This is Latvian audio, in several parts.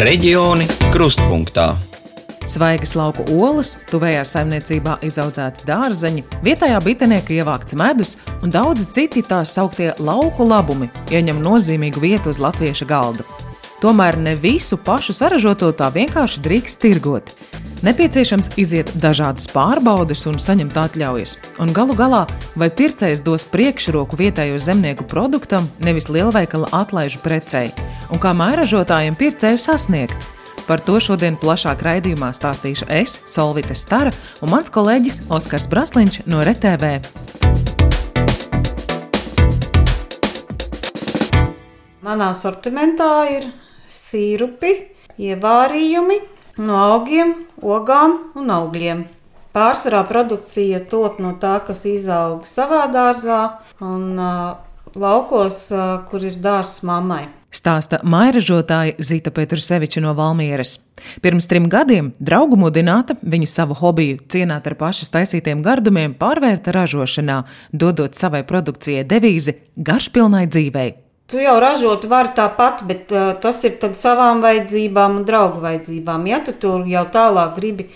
Reģioni krustpunktā. Svaigas lauku olas, tuvējā saimniecībā izaudzēti dārzeņi, vietējā bitenieka ievākts medus un daudzi citi tā sauktie lauku labumi ieņem nozīmīgu vietu uz latvieša galda. Tomēr ne visu pašu saražoto tā vienkārši drīkst tirgot. Nepieciešams iziet dažādas pārbaudes un saņemt atļaujas. Un galu galā, vai pircējs dos priekšroku vietējo zemnieku produktam, nevis lielveikala atlaižu precei, un kā mairažotājiem pircēju sasniegt. Par to šodien plašāk raidījumā stāstīšu es, Solvita Stara, un mans kolēģis Oskars Brasliņš no RTV. Manā sortimentā ir sīrupi, ievārījumi, no augiem, ogām un augļiem. Pārsvarā produkcija top no tā, kas izaug savā dārzā un uh, laukos, kur ir dārzs mammai. Stāsta mairažotāja Zita Petrusseviča no Valmieras. Pirms trim gadiem draugu mudināta viņa savu hobiju cienāt ar pašas taisītiem gardumiem pārvērta ražošanā, dodot savai produkcijai devīzi garšpilnai dzīvei. Tu jau ražot vari tāpat, bet uh, tas ir savām vajadzībām un draugu vajadzībām. Ja tu tur jau tālāk gribi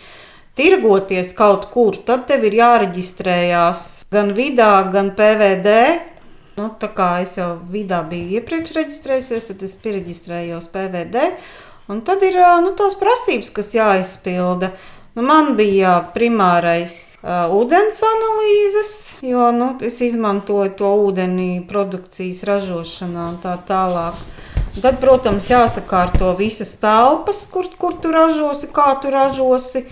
tirgoties kaut kur, tad tev ir jāreģistrējās gan vidā, gan PVD. Nu, tā kā es jau vidā biju iepriekš reģistrējusies, tad es pieregistrējos PVD. Un tad ir nu, tās prasības, kas jāizpilda. Nu, man bija primārais uh, ūdens analīzes, jo nu, es izmantoju to ūdeni produkcijas ražošanā un tā tālāk. Tad, protams, jāsakārto visas telpas, kur, kur tu ražosi, kā tu ražosi.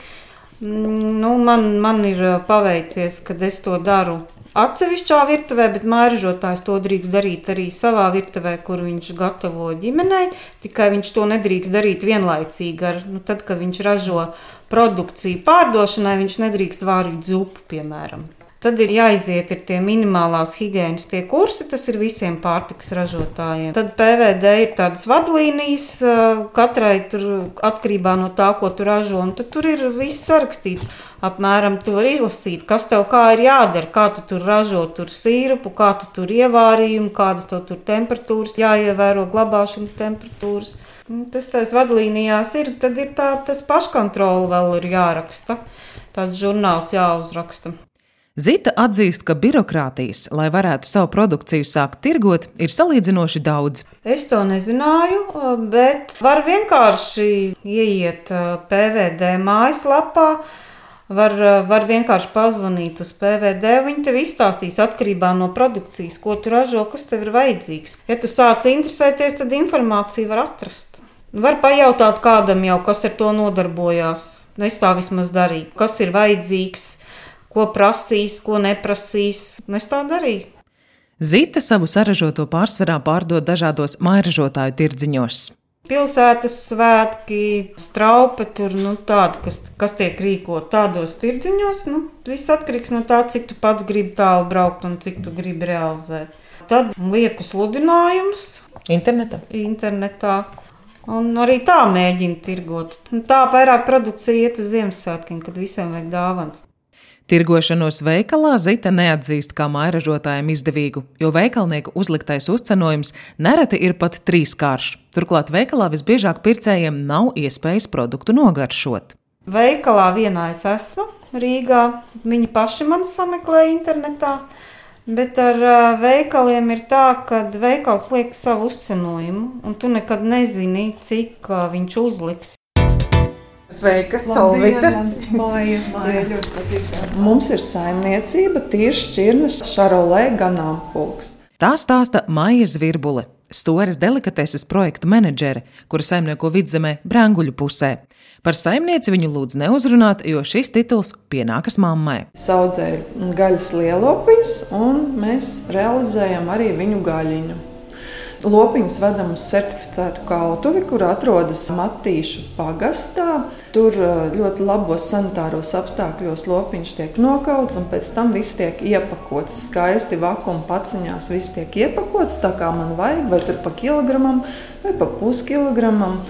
Mm, nu, man, man ir paveicies, ka es to daru atsevišķā virtuvē, bet mājražotājs to drīkst darīt arī savā virtuvē, kur viņš gatavo ģimenei. Tikai viņš to nedrīkst darīt vienlaicīgi. Ar, nu, tad, kad viņš ražo produkciju pārdošanai, viņš nedrīkst vārīt zupu, piemēram. Tad ir jāiziet ir tie minimālās higiēnas tie kursi, tas ir visiem pārtikas ražotājiem. Tad PVD ir tādas vadlīnijas katrai tur atkarībā no tā, ko tu ražo, un tur ir viss sarakstīts. Apmēram tu vari izlasīt, kas tev kā ir jādara, kā tu tur ražo tur sīrupu, kā tu tur ievārījumu, kādas tev tur temperatūras jāievēro, glabāšanas temperatūras. Tas tās vadlīnijās ir, tad ir tā, tas paškontrola vēl ir jāraksta. Tāds žurnāls jāuzraksta. Zita atzīst, ka birokrātijas, lai varētu savu produkciju sākt tirgot, ir salīdzinoši daudz. Es to nezināju, bet var vienkārši ieiet PVD mājaslapā. Var, var vienkārši pazvanīt uz PVD. Viņi tev izstāstīs atkarībā no produkcijas, ko tu ražo, kas tev ir vajadzīgs. Ja tu sāc interesēties, tad informāciju var atrast. Var pajautāt kādam jau, kas ar to nodarbojās. Es tā vismaz darīju. Kas ir vajadzīgs? Ko prasīs, ko neprasīs. Un es tā darīju. Zita savu saražoto pārsvarā pārdod dažādos mairažotāju tirdziņos. Pilsētas svētki, straupe, tur nu, tādi, kas, kas tiek rīkot tādos tirdziņos. Nu, viss atkarīgs no tā, cik tu pats gribi tālu braukt un cik tu gribi realizēt. Tad lieku sludinājumus internetā. internetā. Un arī tā mēģina tirgot. Tā vairāk produkcija iet uz Ziemassvētkiem, kad visiem vajag dāvāns. Tirgošanos veikalā Zita neatzīst kā mairažotājiem izdevīgu, jo veikalnieku uzliktais uzcenojums nereti ir pat trīskāršs. Turklāt veikalā visbiežāk pircējiem nav iespējas produktu nogaršot. Veikalā vienā es esmu Rīgā. Viņi paši man sameklē internetā. Bet ar uh, veikaliem ir tā, ka veikals liek savu uzcenojumu, un tu nekad nezini, cik uh, viņš uzliks. Sveika, Solvita! Māja, māja ļoti patīk. Mums ir saimniecība, tīrs šķirnes, šarolē, ganāmpulks. Tā stāsta Maija Zvirbule, Storas delikateses projektu menedžere, kura saimnieko vidzemē Branguļu pusē. Par saimnieci viņu lūdz neuzrunāt, jo šis tituls pienākas mammai. Saudzēju gaļas lielopiņus, un mēs realizējam arī viņu gaļiņu. Lopiņus vedam uz certificētu kautuvi, kur atrodas Matīšu pagastā. Tur uh, ļoti labos sanitāros apstākļos lopiņš tiek nokauts, un pēc tam viss tiek iepakots skaisti vakuma paciņās. Viss tiek iepakots tā, kā man vajag, vai tur pa kilogramam, vai pa puskilogramam.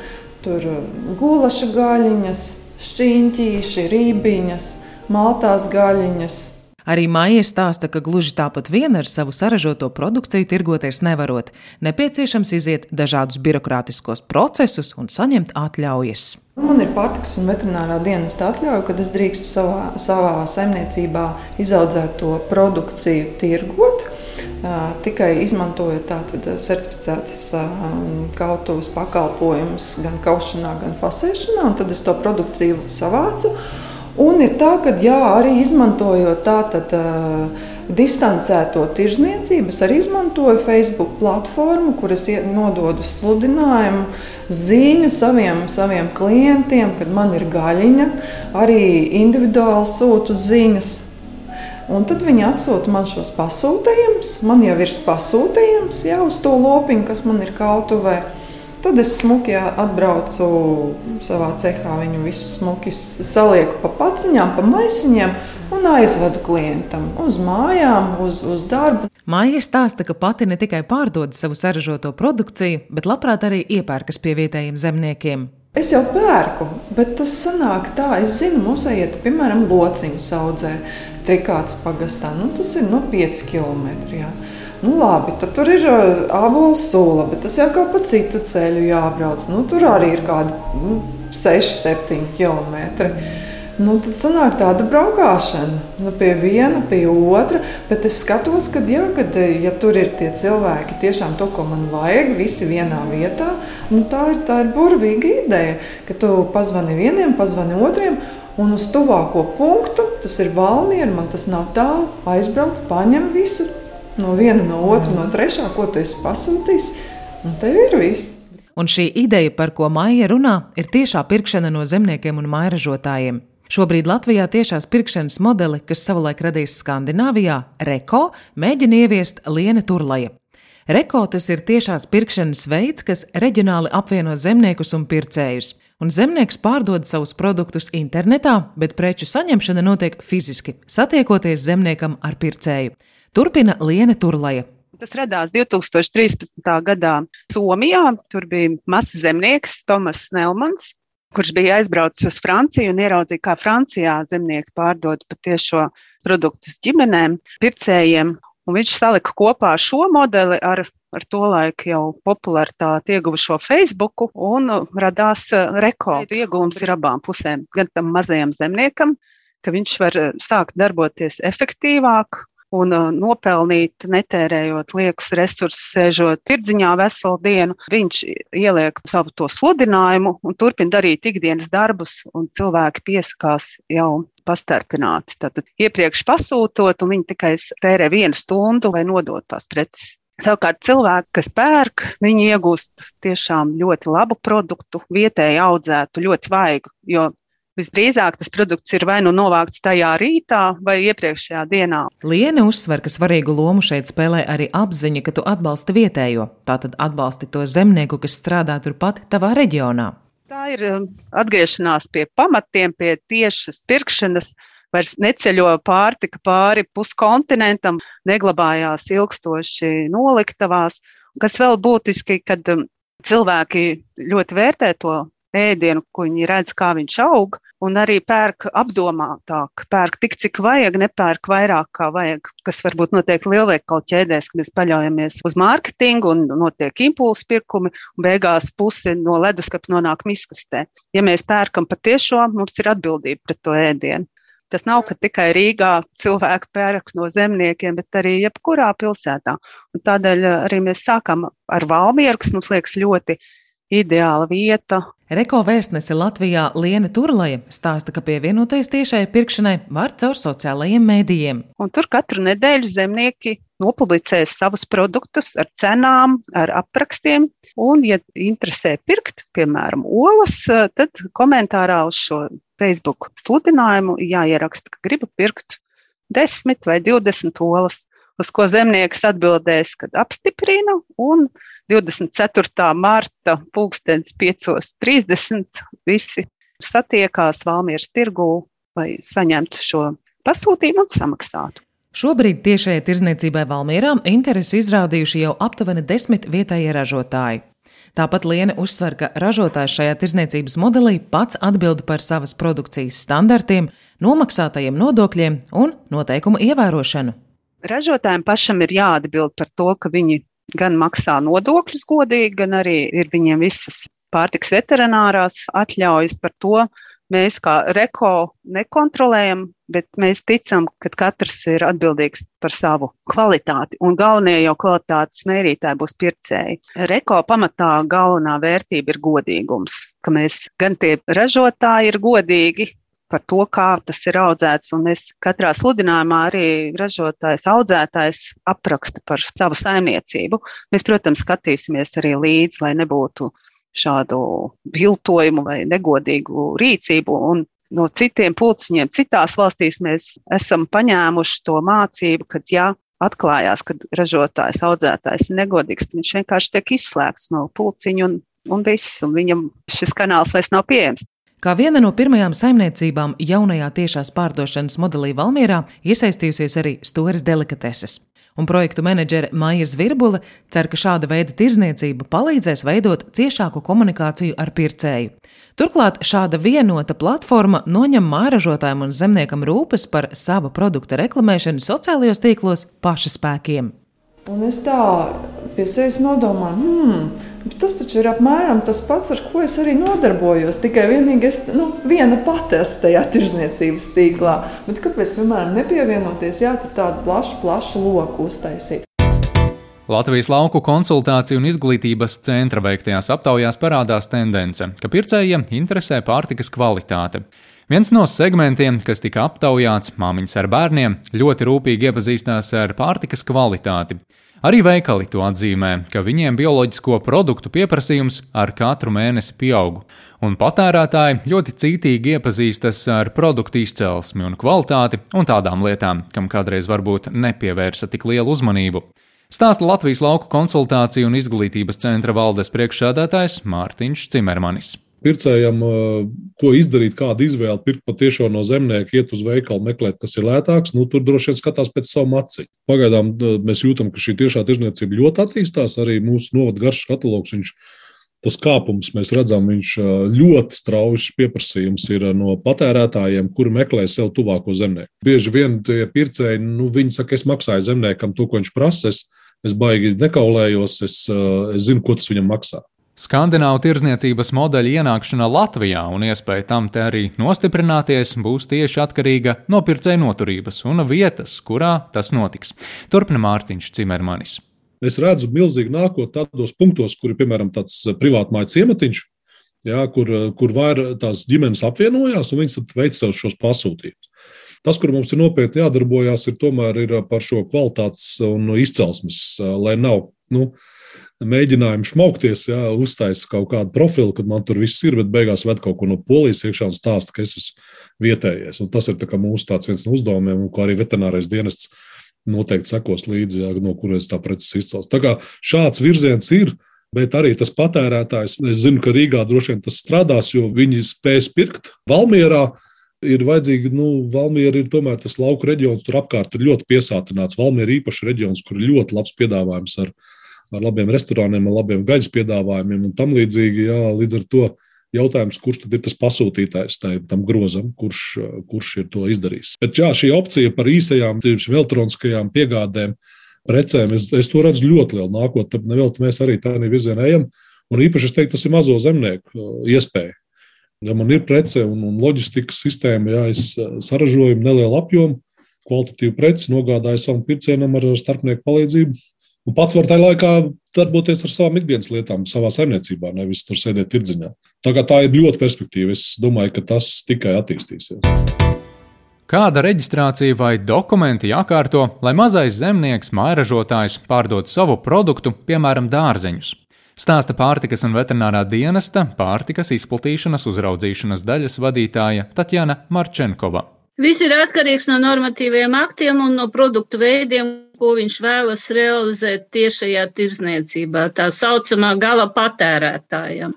Tur uh, gulaša gaļiņas, šķīņķīši, rībiņas, maltās gaļiņas. Arī Maija stāsta, ka gluži tāpat vien ar savu saražoto produkciju tirgoties nevarot. Nepieciešams iziet dažādus birokrātiskos procesus un saņemt atļaujas. Man ir pārtiks un veterinārā dienesta atļauja, kad es drīkstu savā, savā saimniecībā izaudzēto produkciju tirgot. Tikai izmantojot tātad certificētas kautuves pakalpojumus gan kaušanā, gan fasēšanā, un tad es to produkciju savācu. Un ir tā, ka jā, arī izmantojot tātad uh, distancēto tirzniecību, arī izmantoju Facebook platformu, kur es nododu sludinājumu, ziņu saviem, saviem klientiem, kad man ir gaļiņa, arī individuāli sūtu ziņas. Un tad viņi atsūta man šos pasūtījumus. Man jau ir pasūtījums jau uz to lopiņu, kas man ir kautuvē. Tad es smuki atbraucu savā cehā, viņu visu smuki salieku pa paciņām, pa maisiņiem un aizvedu klientam uz mājām, uz, uz darbu. Māja stāsta, ka pati ne tikai pārdod savu saražoto produkciju, bet labprāt arī iepērkas pie vietējiem zemniekiem. Es jau pērku, bet tas sanāk tā, es zinu, aiziet, piemēram, lociņu audzē trikātas pagastā. Nu, tas ir no nu, 5 km. Jā. Nu, labi, tad tur ir ābols sula, bet tas jau kaut pa citu ceļu jābrauc. Nu, tur arī ir kādi nu, 6, 7 km. Nu, tad sanāk tāda braukšana nu, pie viena, pie otra. Bet es skatos, ka, jā, kad ja tur ir tie cilvēki, tiešām to, ko man vajag, visi vienā vietā, nu, tā, ir, tā ir burvīga ideja. Ka tu pazvani vieniem, pazvani otriem. Un uz tuvāko punktu, tas ir Valmiera, man tas nav tālu, aizbrauc, paņem visu, no viena, no otra, no trešā, ko tu esi pasūtījis, un tev ir viss. Un šī ideja, par ko Maija runā, ir tiešā pirkšana no zemniekiem un mairažotājiem. Šobrīd Latvijā tiešās pirkšanas modeli, kas savulaik radījis Skandināvijā, Reko, mēģina ieviest Liene Turlaja. Reko tas ir tiešās pirkšanas veids, kas reģionāli apvieno zemniekus un pircējus. Un zemnieks pārdod savus produktus internetā, bet preču saņemšana notiek fiziski, satiekoties zemniekam ar pircēju. Turpina Liene Turlaja. Tas radās 2013. gadā Somijā. Tur bija mazs zemnieks Tomas Nelmans, kurš bija aizbraucis uz Franciju un ieraudzīja, kā Francijā zemnieki pārdod patiešo produktus ģimenēm, pircējiem. Un viņš salika kopā šo modeli ar, ar to laiku jau popularitāti ieguvušo Facebook, un radās uh, rekords. Iegūms ir abām pusēm. Gan tam mazajam zemniekam, ka viņš var uh, sākt darboties efektīvāk, un uh, nopelnīt, netērējot liekus resursus, sēžot tirdziņā veselu dienu. Viņš ieliek savu to sludinājumu un turpina darīt ikdienas darbus, un cilvēki piesakās jau pastarpināti. Tātad iepriekš pasūtot, un viņi tikai tērē vienu stundu, lai nodot tās preces. Savukārt cilvēki, kas pērk, viņi iegūst tiešām ļoti labu produktu, vietēji audzētu, ļoti svaigu, jo Visdrīzāk tas produkts ir vai nu novākts tajā rītā vai iepriekšējā dienā. Liene uzsver, ka svarīgu lomu šeit spēlē arī apziņa, ka tu atbalsti vietējo. Tātad atbalsti to zemnieku, kas strādā turpat tavā reģionā. Tā ir um, atgriešanās pie pamatiem, pie tiešas pirkšanas. Vairs neceļo pārtika pāri puskontinentam, neglabājās ilgstoši noliktavās. Kas vēl būtiski, kad um, cilvēki ļoti vērtē to ēdienu, ko viņi redz, kā viņš aug, un arī pērk apdomātāk, pērk tik, cik vajag, nepērk vairāk, kā vajag, kas varbūt notiek lielveikalu ķēdēs, ka mēs paļaujamies uz mārketingu un notiek impulsu pirkumi, un beigās pusi no leduskapa nonāk miskastē. Ja mēs pērkam patiešo, mums ir atbildība pret to ēdienu. Tas nav, ka tikai Rīgā cilvēki pērk no zemniekiem, bet arī jebkurā pilsētā. Un tādēļ arī mēs sākam ar Valmieru, kas mums liekas ļoti ideāla vieta Reko vēstnese Latvijā Liene Turlaja stāsta, ka pievienoties tiešai pirkšanai var caur sociālajiem mēdījiem. Un tur katru nedēļu zemnieki nopublicēs savus produktus ar cenām, ar aprakstiem. Un, ja interesē pirkt, piemēram, olas, tad komentārā uz šo Facebook sludinājumu jāieraksta, ka gribu pirkt 10 vai 20 olas, uz ko zemnieks atbildēs, kad apstiprina un 24. marta pulkstens 5.30 visi satiekās Valmieras tirgū, lai saņemtu šo pasūtījumu un samaksātu. Šobrīd tiešajai tirzniecībai Valmierā interesi izrādījuši jau aptuveni desmit vietējie ražotāji. Tāpat Liene uzsver, ka ražotājs šajā tirzniecības modelī pats atbild par savas produkcijas standartiem, nomaksātajiem nodokļiem un noteikumu ievērošanu. Ražotājiem pašam ir jāatbild par to, ka viņi gan maksā nodokļus godīgi, gan arī ir viņiem visas pārtiks veterinārās atļaujas par to, mēs kā reko nekontrolējam, bet mēs ticam, ka katrs ir atbildīgs par savu kvalitāti. Un galvenie jau kvalitātes mērītāji būs pircēji. Reko pamatā galvenā vērtība ir godīgums, ka mēs gan tie ražotāji ir godīgi. Par to, kā tas ir audzēts. Un mēs katrā sludinājumā arī ražotājs, audzētājs apraksta par savu saimniecību. Mēs, protams, skatīsimies arī līdzi, lai nebūtu šādu viltojumu vai negodīgu rīcību. Un no citiem pulciņiem citās valstīs mēs esam paņēmuši to mācību, ka, ja atklājās, ka ražotājs, audzētājs ir negodīgs, viņš vienkārši tiek izslēgts no pulciņa un, un viss, un viņam šis kanāls vairs nav pieejams. Kā viena no pirmajām saimniecībām jaunajā tiešās pārdošanas modelī Valmierā iesaistījusies arī Storas delikateses un projektu menedžere Maija Zvirbule cer, ka šāda veida tirzniecība palīdzēs veidot ciešāku komunikāciju ar pircēju. Turklāt šāda vienota platforma noņem māražotājiem un zemniekam rūpes par savu produktu reklamēšanu sociālajos tīklos paša spēkiem. Un es tā pie sevis nodomāju, hmm, tas taču ir apmēram tas pats, ar ko es arī nodarbojos. Tikai vienīgi es nu, viena pati esmu tajā tirzniecības tīklā. Bet kāpēc, piemēram, nepievienoties, jā, tur tādu plašu, plašu loku uztaisīt? Latvijas lauku konsultāciju un izglītības centra veiktajās aptaujās parādās tendence, ka pircējiem interesē pārtikas kvalitāte. Viens no segmentiem, kas tika aptaujāts, māmiņas ar bērniem, ļoti rūpīgi iepazīstās ar pārtikas kvalitāti. Arī veikali to atzīmē, ka viņiem bioloģisko produktu pieprasījums ar katru mēnesi pieaug, un patērētāji ļoti cītīgi iepazīstas ar produktu izcelsmi un kvalitāti un tādām lietām, kam kādreiz varbūt nepievērsa tik lielu uzmanību. Stāsta Latvijas lauku konsultāciju un izglītības centra valdes priekšsēdētājs Mārtiņš Cimermanis pircējam, ko izdarīt, kādu izvēli pirkt patiešām no zemnieka, iet uz veikalu, meklēt, kas ir lētāks, nu, tur droši vien skatās pēc savu maciņu. Pagaidām mēs jūtam, ka šī tiešā tirzniecība ļoti attīstās. Arī mūsu novada garš katalogs, viņš, tas kāpums, mēs redzam, viņš ļoti strauji pieprasījums ir no patērētājiem, kuri meklē sev tuvāko zemnieku. Bieži vien tie pircēji, nu, viņi saka, es maksāju zemniekam to, ko viņš prasa. Es baigi nekaulējos, es, es zinu, ko tas viņam maksā. Skandināvu tirzniecības modeļa ienākšana Latvijā un iespēja tam te arī nostiprināties būs tieši atkarīga no pircēja noturības un vietas, kurā tas notiks. Turpina Mārtiņš Cimermanis. Es redzu milzīgu nākotni tādos punktos, kur ir piemēram tāds privātmāja ciematiņš, jā, kur, kur vairāk tās ģimenes apvienojās un viņas veic sev šos pasūtījumus. Tas, kur mums ir nopietni jādarbojas, ir tomēr ir par šo kvalitātes un izcelsmes, lai nav. Nu, mēģinājumu šmaukties, jā, uztaisīt kaut kādu profilu, kad man tur viss ir, bet beigās ved kaut ko no polijas iekšā un stāsta, ka es esmu vietējais. Un tas ir mūsu viens no uzdevumiem, un ko arī veterinārais dienests noteikti sekos līdzi, jā, no kurienes tā preces izcels. Tā kā šāds virziens ir. Bet arī tas patērētājs, es zinu, ka Rīgā droši vien tas strādās, jo viņi spēs pirkt. Valmjerā ir vajadzīgi, nu, Valmiera ir tomēr tas lauku reģions, tur apkārt ir ļoti piesātināts. Valmiera ir īpašs reģions, kur ir ļoti labs piedāvājums ar ar labiem restorāniem, ar labiem gaļas piedāvājumiem un tam līdzīgi. Jā, līdz ar to jautājums, kurš tad ir tas pasūtītājs tam grozam, kurš, kurš ir to izdarījis. Bet jā, šī opcija par īsajām, elektroniskajām piegādēm, precēm, es, es to redzu ļoti lielu nākotni. Nevelti mēs arī tādā virzienā ejam. Un īpaši es teiktu, tas ir mazo zemnieku uh, iespēja. Ja man ir prece un, un loģistikas sistēma, ja es uh, saražoju nelielu apjomu, kvalitatīvu preci, nogādāju savam pircējam ar starpnieku palīdzību, Un pats var tajā laikā darboties ar savām ikdienas lietām, savā saimniecībā, nevis tur sēdēt tirdziņā. Tā, tā ir ļoti perspektīva. Es domāju, ka tas tikai attīstīsies. Kāda reģistrācija vai dokumenti jākārto, lai mazais zemnieks, mājražotājs pārdod savu produktu, piemēram, dārzeņus? Stāsta pārtikas un veterinārā dienesta pārtikas izplatīšanas uzraudzīšanas daļas vadītāja Tatjana Marčenkova. Viss ir atkarīgs no normatīviem aktiem un no produktu veidiem, ko viņš vēlas realizēt tiešajā tirzniecībā, tā saucamā gala patērētājam.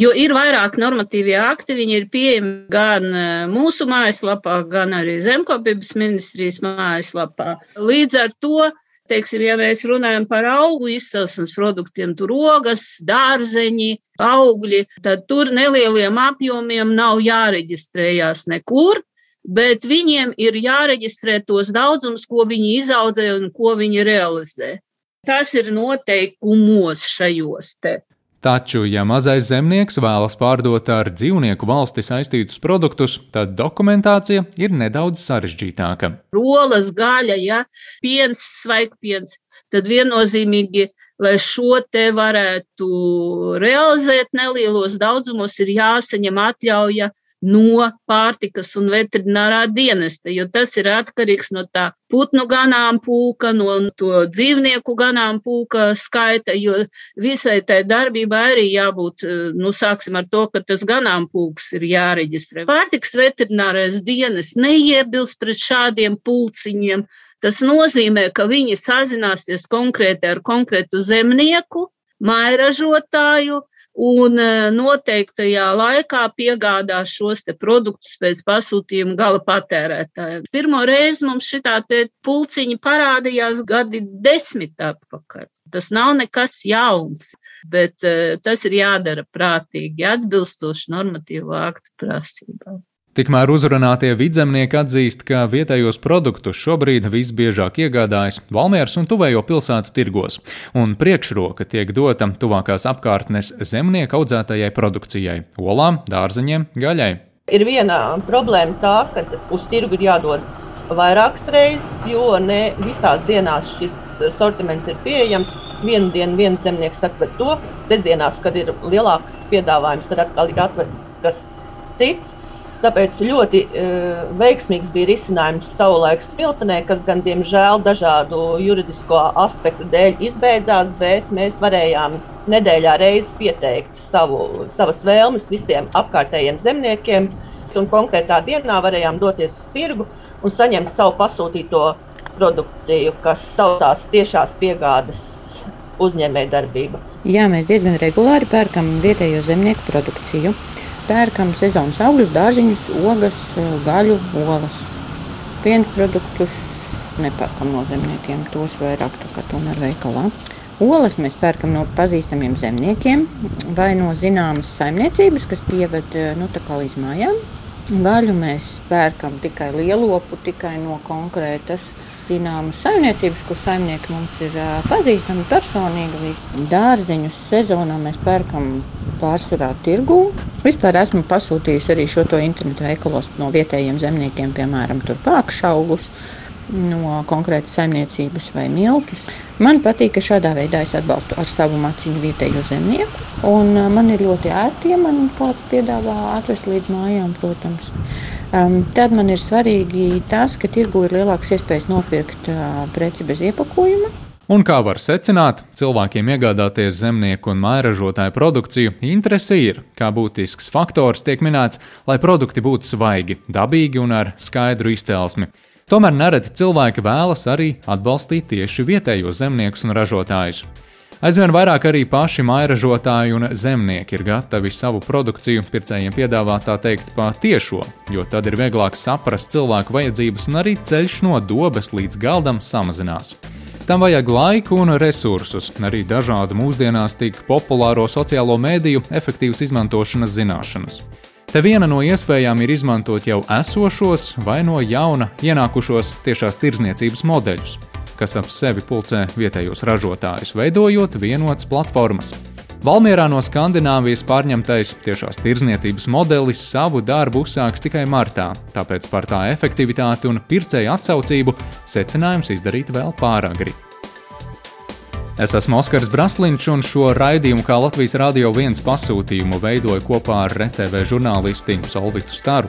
Jo ir vairāk normatīvie akti, viņi ir pieejami gan e, mūsu mājaslapā, gan arī Zemkopības ministrijas mājaslapā. Līdz ar to teiksim, ja mēs runājam par augu izcelsmes produktiem, tur ogas, dārzeņi, augļi, tad tur nelieliem apjomiem nav jāreģistrējās nekur, bet viņiem ir jāreģistrē tos daudzums, ko viņi izaudzē un ko viņi realizē. Tas ir noteikumos šajos te. Taču, ja mazais zemnieks vēlas pārdot ar dzīvnieku valsti saistītus produktus, tad dokumentācija ir nedaudz sarežģītāka. Rolas, gaļa, ja piens, svaigpiens, tad viennozīmīgi, lai šo te varētu realizēt nelielos daudzumos, ir jāsaņem atļauja no pārtikas un veterinārā dienesta, jo tas ir atkarīgs no tā putnu ganāmpulka, no to dzīvnieku ganāmpulka skaita, jo visai tai darbībai arī jābūt, nu, sāksim ar to, ka tas ganāmpulks ir jāreģistrē. Pārtikas veterinārais dienas neiebilst pret šādiem pulciņiem. Tas nozīmē, ka viņi sazināsies konkrēti ar konkrētu zemnieku, mairažotāju, un e, noteiktajā laikā piegādās šos produktus pēc pasūtījuma gala patērētājiem. Pirmo reizi mums šitā pulciņa parādījās gadi desmit atpakaļ. Tas nav nekas jauns, bet uh, tas ir jādara prātīgi, atbilstoši normatīvu aktu prasībām. Tikmēr uzrunātie vidzemnieki atzīst, ka vietējos produktus šobrīd visbiežāk iegādājas Valmieras un tuvējo pilsētu tirgos, un priekšroka tiek dota tuvākās apkārtnes zemnieku audzētajai produkcijai - olām, dārzeņiem, gaļai. Ir viena problēma tā, ka uz tirgu ir jādod vairākas reizes, jo ne visās dienās šis sortiments ir pieejams. Vienu dienu viens zemnieks bet to sestdienās, kad ir lielāks piedāvājums, tad atkal ir atvests kas cits. Tāpēc ļoti uh, veiksmīgs bija risinājums savulaik Smiltenē, kas gan, diemžēl, dažādu juridisko aspektu dēļ izbeidzās, bet mēs varējām nedēļā reizi pieteikt savu, savas vēlmes visiem apkārtējiem zemniekiem. Un konkrētā dienā varējām doties uz tirgu un saņemt savu pasūtīto produkciju, kas saucās tiešās piegādes uzņēmējdarbība. Jā, mēs diezgan regulāri pērkam vietējo zemnieku produkciju pērkam sezonas augļus, dārziņus, ogas, gaļu, olas. Piena produktus nepērkam no zemniekiem, tos vairāk tomēr veikalā. Olas mēs pērkam no pazīstamiem zemniekiem vai no zināmas saimniecības, kas pieved nu, līdz mājām. Gaļu mēs pērkam tikai lielopu, tikai no konkrētas zināmas saimniecības, kur saimnieki mums ir pazīstami personīgi. Dārzeņus sezonā mēs pērkam pārsvarā tirgū. Vispār esmu pasūtījusi arī šo internetu veikalos no vietējiem zemniekiem, piemēram, pākšaugus no konkrētas saimniecības vai miltus. Man patīk, ka šādā veidā es atbalstu ar savu maciņu vietējo zemnieku. Un man ir ļoti ērti, ja man kāds piedāvā atvest līdz mājām, protams. Um, tad man ir svarīgi tas, ka tirgu ir lielākas iespējas nopirkt uh, preci bez iepakojuma. Un kā var secināt, cilvēkiem iegādāties zemnieku un mairažotāju produkciju interese ir, kā būtisks faktors tiek minēts, lai produkti būtu svaigi, dabīgi un ar skaidru izcelsmi. Tomēr nereti cilvēki vēlas arī atbalstīt tieši vietējos zemniekus un ražotājus. Aizvien vairāk arī paši mairažotāji un zemnieki ir gatavi savu produkciju pircējiem piedāvāt tā teikt pa tiešo, jo tad ir vieglāk saprast cilvēku vajadzības un arī ceļš no dobes līdz galdam samazinās. Tam vajag laiku un resursus, arī dažādu mūsdienās tik populāro sociālo mēdīju efektīvas izmantošanas zināšanas. Te viena no iespējām ir izmantot jau esošos vai no jauna ienākušos tiešās tirzniecības modeļus kas ap sevi pulcē vietējos ražotājus, veidojot vienotas platformas. Valmierā no Skandināvijas pārņemtais tiešās tirzniecības modelis savu darbu uzsāks tikai martā, tāpēc par tā efektivitāti un pircēju atsaucību secinājums izdarīt vēl pāragri. Es esmu Oskars Brasliņš, un šo raidījumu kā Latvijas Rādio 1 pasūtījumu veidoju kopā ar RTV žurnālisti Solvitu Staru.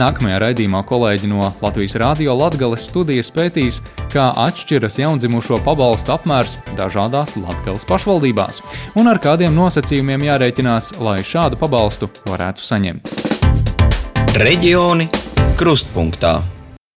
Nākamajā raidījumā kolēģi no Latvijas Rādio Latvijas studijas pētīs, kā atšķiras jaundzimušo pabalstu apmērs dažādās Latvijas pašvaldībās un ar kādiem nosacījumiem jārēķinās, lai šādu pabalstu varētu saņemt. Reģioni krustpunktā.